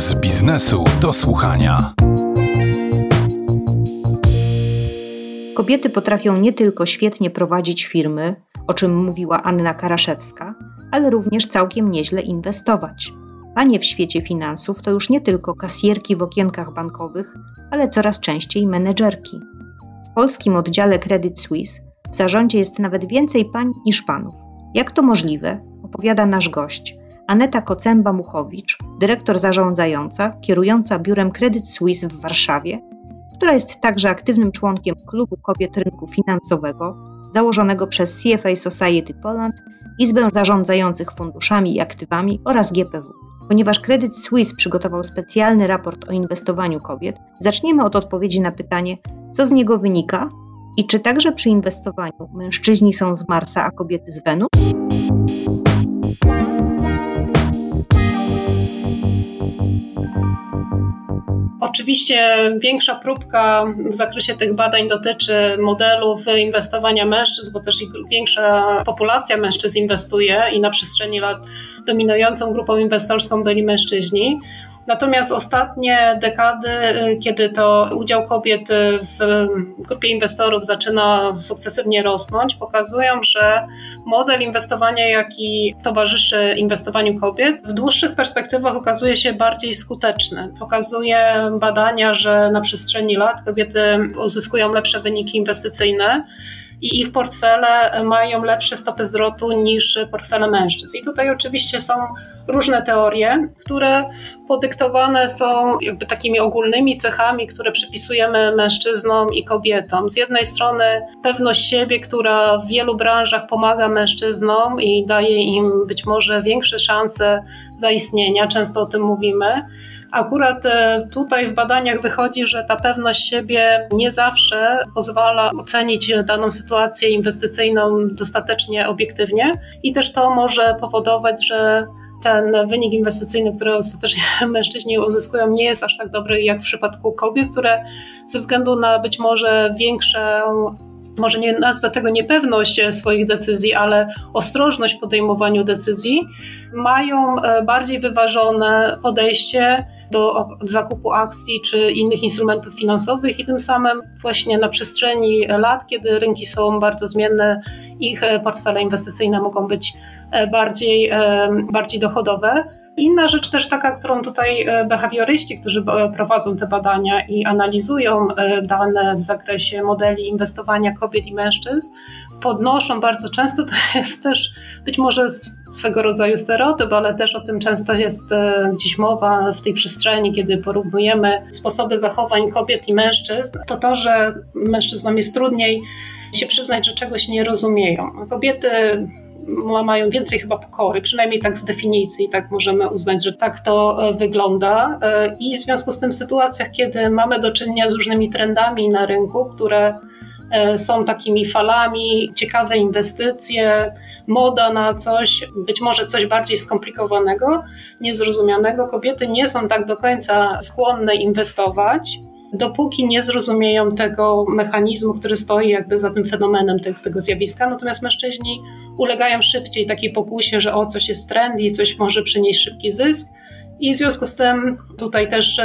z biznesu do słuchania. Kobiety potrafią nie tylko świetnie prowadzić firmy, o czym mówiła Anna Karaszewska, ale również całkiem nieźle inwestować. Panie w świecie finansów to już nie tylko kasjerki w okienkach bankowych, ale coraz częściej menedżerki. W polskim oddziale Credit Suisse w zarządzie jest nawet więcej pań niż panów. Jak to możliwe? Opowiada nasz gość. Aneta Kocęba-Muchowicz, dyrektor zarządzająca, kierująca biurem Credit Suisse w Warszawie, która jest także aktywnym członkiem Klubu Kobiet Rynku Finansowego, założonego przez CFA Society Poland, Izbę Zarządzających Funduszami i Aktywami oraz GPW. Ponieważ Credit Suisse przygotował specjalny raport o inwestowaniu kobiet, zaczniemy od odpowiedzi na pytanie, co z niego wynika i czy także przy inwestowaniu mężczyźni są z Marsa, a kobiety z Wenus? Oczywiście większa próbka w zakresie tych badań dotyczy modelów inwestowania mężczyzn, bo też większa populacja mężczyzn inwestuje i na przestrzeni lat dominującą grupą inwestorską byli mężczyźni. Natomiast ostatnie dekady, kiedy to udział kobiet w grupie inwestorów zaczyna sukcesywnie rosnąć, pokazują, że model inwestowania, jaki towarzyszy inwestowaniu kobiet, w dłuższych perspektywach okazuje się bardziej skuteczny. Pokazuje badania, że na przestrzeni lat kobiety uzyskują lepsze wyniki inwestycyjne i ich portfele mają lepsze stopy zwrotu niż portfele mężczyzn. I tutaj oczywiście są różne teorie, które podyktowane są jakby takimi ogólnymi cechami, które przypisujemy mężczyznom i kobietom. Z jednej strony pewność siebie, która w wielu branżach pomaga mężczyznom i daje im być może większe szanse zaistnienia, często o tym mówimy. Akurat e, tutaj w badaniach wychodzi, że ta pewność siebie nie zawsze pozwala ocenić daną sytuację inwestycyjną dostatecznie obiektywnie i też to może powodować, że ten wynik inwestycyjny, który ostatecznie mężczyźni uzyskują, nie jest aż tak dobry jak w przypadku kobiet, które ze względu na być może większą może nie nazwę tego niepewność swoich decyzji, ale ostrożność w podejmowaniu decyzji, mają e, bardziej wyważone podejście do zakupu akcji czy innych instrumentów finansowych i tym samym właśnie na przestrzeni lat, kiedy rynki są bardzo zmienne, ich e, portfele inwestycyjne mogą być e, bardziej, e, bardziej dochodowe. Inna rzecz też taka, którą tutaj behawioryści, którzy prowadzą te badania i analizują dane w zakresie modeli inwestowania kobiet i mężczyzn, podnoszą bardzo często, to jest też być może swego rodzaju stereotyp, ale też o tym często jest gdzieś mowa w tej przestrzeni, kiedy porównujemy sposoby zachowań kobiet i mężczyzn, to to, że mężczyznom jest trudniej się przyznać, że czegoś nie rozumieją. Kobiety mają więcej chyba pokory, przynajmniej tak z definicji, tak możemy uznać, że tak to e, wygląda. E, I w związku z tym w sytuacjach, kiedy mamy do czynienia z różnymi trendami na rynku, które e, są takimi falami, ciekawe inwestycje, moda na coś, być może coś bardziej skomplikowanego, niezrozumianego, kobiety nie są tak do końca skłonne inwestować dopóki nie zrozumieją tego mechanizmu, który stoi jakby za tym fenomenem tego, tego zjawiska. Natomiast mężczyźni ulegają szybciej takiej pokusie, że o coś jest trendy coś może przynieść szybki zysk. I w związku z tym tutaj też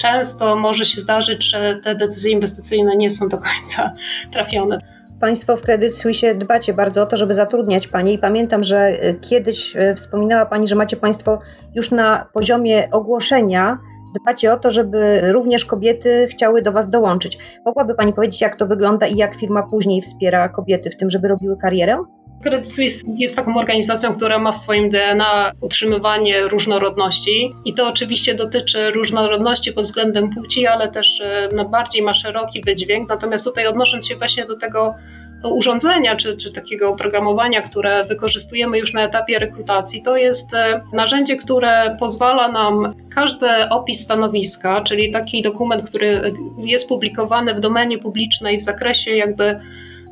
często może się zdarzyć, że te decyzje inwestycyjne nie są do końca trafione. Państwo w Credit Suisse dbacie bardzo o to, żeby zatrudniać Panie i pamiętam, że e, kiedyś e, wspominała Pani, że macie Państwo już na poziomie ogłoszenia dbacie o to, żeby również kobiety chciały do Was dołączyć. Mogłaby Pani powiedzieć, jak to wygląda i jak firma później wspiera kobiety w tym, żeby robiły karierę? Credit Suisse jest taką organizacją, która ma w swoim DNA utrzymywanie różnorodności i to oczywiście dotyczy różnorodności pod względem płci, ale też e, no, bardziej ma szeroki wydźwięk. Natomiast tutaj odnosząc się właśnie do tego urządzenia czy, czy takiego oprogramowania, które wykorzystujemy już na etapie rekrutacji, to jest e, narzędzie, które pozwala nam każdy opis stanowiska, czyli taki dokument, który jest publikowany w domenie publicznej w zakresie jakby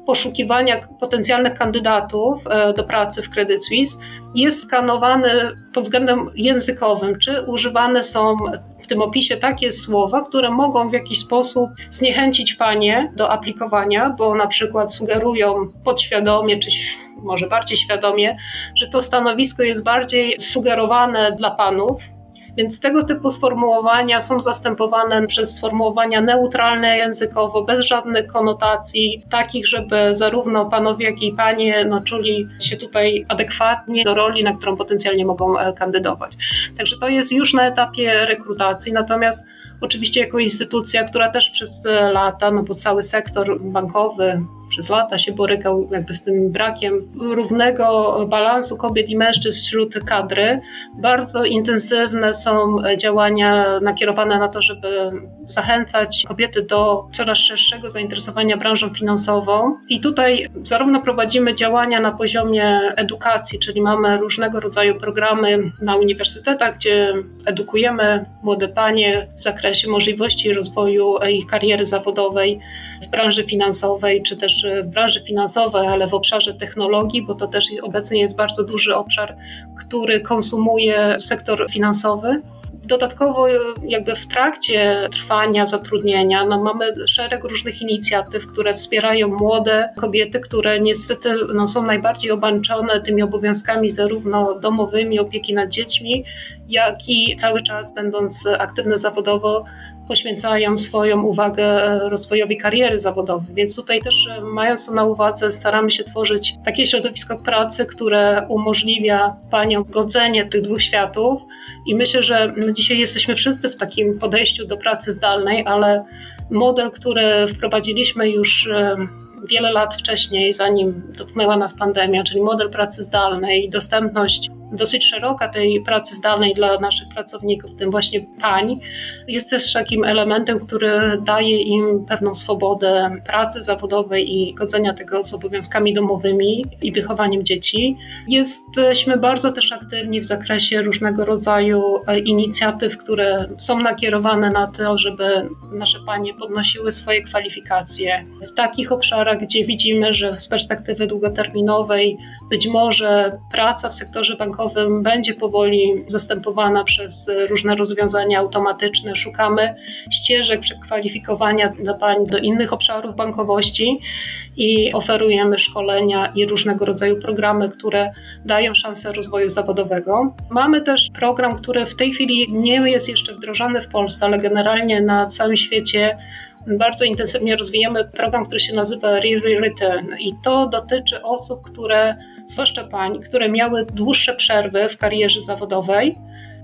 poszukiwania potencjalnych kandydatów e, do pracy w Credit Suisse, jest skanowany pod względem językowym, czy używane są tym opisie takie słowa, które mogą w jakiś sposób zniechęcić panie do aplikowania, bo na przykład sugerują podświadomie, czy może bardziej świadomie, że to stanowisko jest bardziej sugerowane dla panów, Więc tego typu sformułowania są zastępowane przez sformułowania neutralne językowo, bez żadnych konotacji, takich, żeby zarówno panowie, jak i panie no, czuli się tutaj adekwatnie do roli, na którą potencjalnie mogą e, kandydować. Także to jest już na etapie rekrutacji, natomiast Oczywiście jako instytucja, która też przez lata, no bo cały sektor bankowy, przez lata się borykał jakby z tym brakiem równego balansu kobiet i mężczyzn wśród kadry. Bardzo intensywne są działania nakierowane na to, żeby zachęcać kobiety do coraz szerszego zainteresowania branżą finansową. I tutaj zarówno prowadzimy działania na poziomie edukacji, czyli mamy różnego rodzaju programy na uniwersytetach, gdzie edukujemy młode panie w zakresie możliwości rozwoju ich kariery zawodowej w branży finansowej, czy też w branży finansowej, ale w obszarze technologii, bo to też obecnie jest bardzo duży obszar, który konsumuje sektor finansowy. Dodatkowo, jakby w trakcie trwania zatrudnienia, no mamy szereg różnych inicjatyw, które wspierają młode kobiety, które niestety no, są najbardziej obarczone tymi obowiązkami, zarówno domowymi, opieki nad dziećmi, jak i cały czas będąc aktywne zawodowo poświęcają swoją uwagę rozwojowi kariery zawodowej. Więc tutaj też, e, mając to na uwadze, staramy się tworzyć takie środowisko pracy, które umożliwia paniom godzenie tych dwóch światów. I myślę, że dzisiaj jesteśmy wszyscy w takim podejściu do pracy zdalnej, ale model, który wprowadziliśmy już e, wiele lat wcześniej, zanim dotknęła nas pandemia, czyli model pracy zdalnej, dostępność dosyć szeroka tej pracy zdalnej dla naszych pracowników, w tym właśnie pań, jest też takim elementem, który daje im pewną swobodę pracy zawodowej i godzenia tego z obowiązkami domowymi i wychowaniem dzieci. Jesteśmy bardzo też aktywni w zakresie różnego rodzaju e, inicjatyw, które są nakierowane na to, żeby nasze panie podnosiły swoje kwalifikacje w takich obszarach, gdzie widzimy, że z perspektywy długoterminowej być może praca w sektorze bankowym będzie powoli zastępowana przez różne rozwiązania automatyczne. Szukamy ścieżek przekwalifikowania dla pań do innych obszarów bankowości i oferujemy szkolenia i różnego rodzaju programy, które dają szansę rozwoju zawodowego. Mamy też program, który w tej chwili nie jest jeszcze wdrożony w Polsce, ale generalnie na całym świecie bardzo intensywnie rozwijamy program, który się nazywa Re Return i to dotyczy osób, które zwłaszcza pań, które miały dłuższe przerwy w karierze zawodowej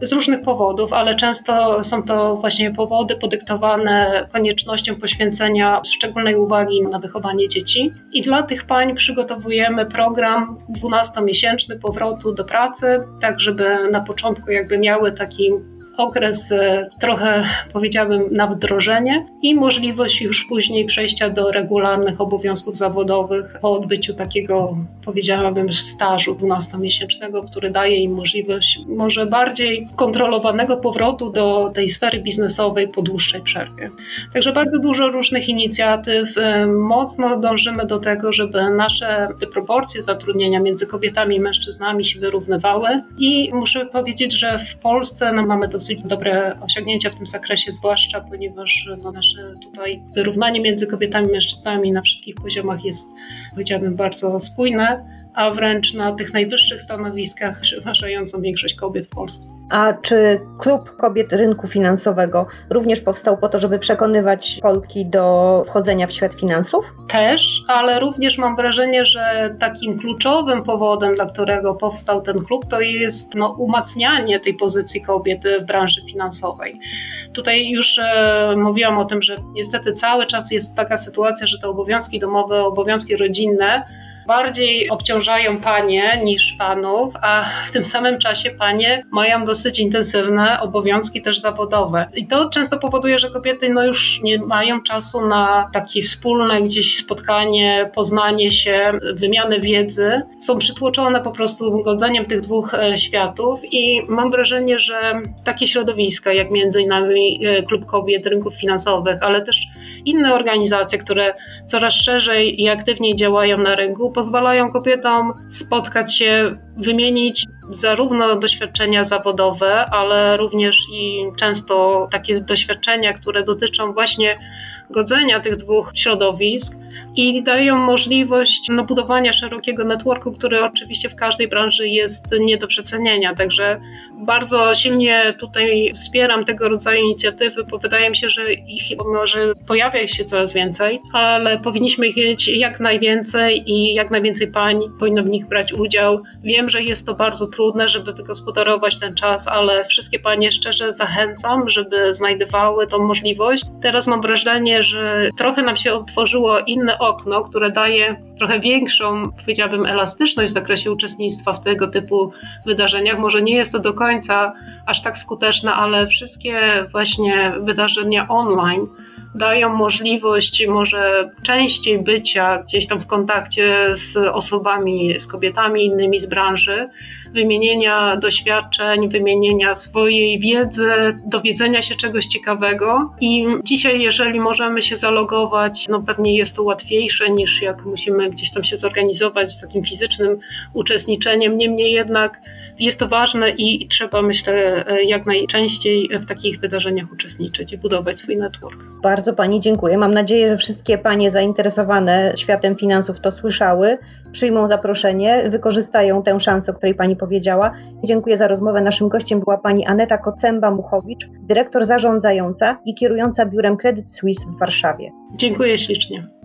z różnych powodów, ale często są to właśnie powody podyktowane koniecznością poświęcenia szczególnej uwagi na wychowanie dzieci. I dla tych pań przygotowujemy program 12-miesięczny powrotu do pracy, tak żeby na początku jakby miały taki okres e, trochę powiedziałabym na wdrożenie i możliwość już później przejścia do regularnych obowiązków zawodowych po odbyciu takiego powiedziałabym stażu 12-miesięcznego, który daje im możliwość może bardziej kontrolowanego powrotu do tej sfery biznesowej po dłuższej przerwie. Także bardzo dużo różnych inicjatyw. E, mocno dążymy do tego, żeby nasze proporcje zatrudnienia między kobietami i mężczyznami się wyrównywały i muszę powiedzieć, że w Polsce no, mamy dosyć dosyć dobre osiągnięcia w tym zakresie, zwłaszcza ponieważ no, nasze tutaj wyrównanie między kobietami i mężczyznami na wszystkich poziomach jest, powiedziałabym, bardzo spójne a wręcz na tych najwyższych stanowiskach przeważającą większość kobiet w Polsce. A czy Klub Kobiet Rynku Finansowego również powstał po to, żeby przekonywać Polki do wchodzenia w świat finansów? Też, ale również mam wrażenie, że takim kluczowym powodem, dla którego powstał ten klub, to jest no, umacnianie tej pozycji kobiety w branży finansowej. Tutaj już e, mówiłam o tym, że niestety cały czas jest taka sytuacja, że te obowiązki domowe, obowiązki rodzinne, bardziej obciążają panie niż panów, a w tym samym czasie panie mają dosyć intensywne obowiązki też zawodowe. I to często powoduje, że kobiety no już nie mają czasu na takie wspólne gdzieś spotkanie, poznanie się, wymianę wiedzy. Są przytłoczone po prostu godzeniem tych dwóch e, światów i mam wrażenie, że takie środowiska jak między innymi e, Klub Kobiet Rynków Finansowych, ale też inne organizacje, które coraz szerzej i aktywniej działają na rynku, pozwalają kobietom spotkać się, wymienić zarówno doświadczenia zawodowe, ale również i często takie doświadczenia, które dotyczą właśnie godzenia tych dwóch środowisk i dają możliwość no, budowania szerokiego networku, który oczywiście w każdej branży jest nie do przecenienia. Także Bardzo silnie tutaj wspieram tego rodzaju inicjatywy, bo wydaje mi się, że ich może pojawia się coraz więcej, ale powinniśmy ich mieć jak najwięcej i jak najwięcej pań powinno w nich brać udział. Wiem, że jest to bardzo trudne, żeby wygospodarować ten czas, ale wszystkie panie szczerze zachęcam, żeby znajdowały tą możliwość. Teraz mam wrażenie, że trochę nam się otworzyło inne okno, które daje trochę większą, powiedziałabym, elastyczność w zakresie uczestnictwa w tego typu wydarzeniach. Może nie jest to do końca aż tak skuteczne, ale wszystkie właśnie wydarzenia online dają możliwość może częściej bycia gdzieś tam w kontakcie z osobami, z kobietami innymi z branży, wymienienia doświadczeń, wymienienia swojej wiedzy, dowiedzenia się czegoś ciekawego. I dzisiaj, jeżeli możemy się zalogować, no pewnie jest to łatwiejsze niż jak musimy gdzieś tam się zorganizować z takim fizycznym uczestniczeniem. Niemniej jednak jest to ważne i trzeba, myślę, jak najczęściej w takich wydarzeniach uczestniczyć i budować swój network. Bardzo Pani dziękuję. Mam nadzieję, że wszystkie Panie zainteresowane światem finansów to słyszały, przyjmą zaproszenie, wykorzystają tę szansę, o której Pani powiedziała. Dziękuję za rozmowę. Naszym gościem była Pani Aneta Kocemba-Muchowicz, dyrektor zarządzająca i kierująca biurem Credit Suisse w Warszawie. Dziękuję ślicznie.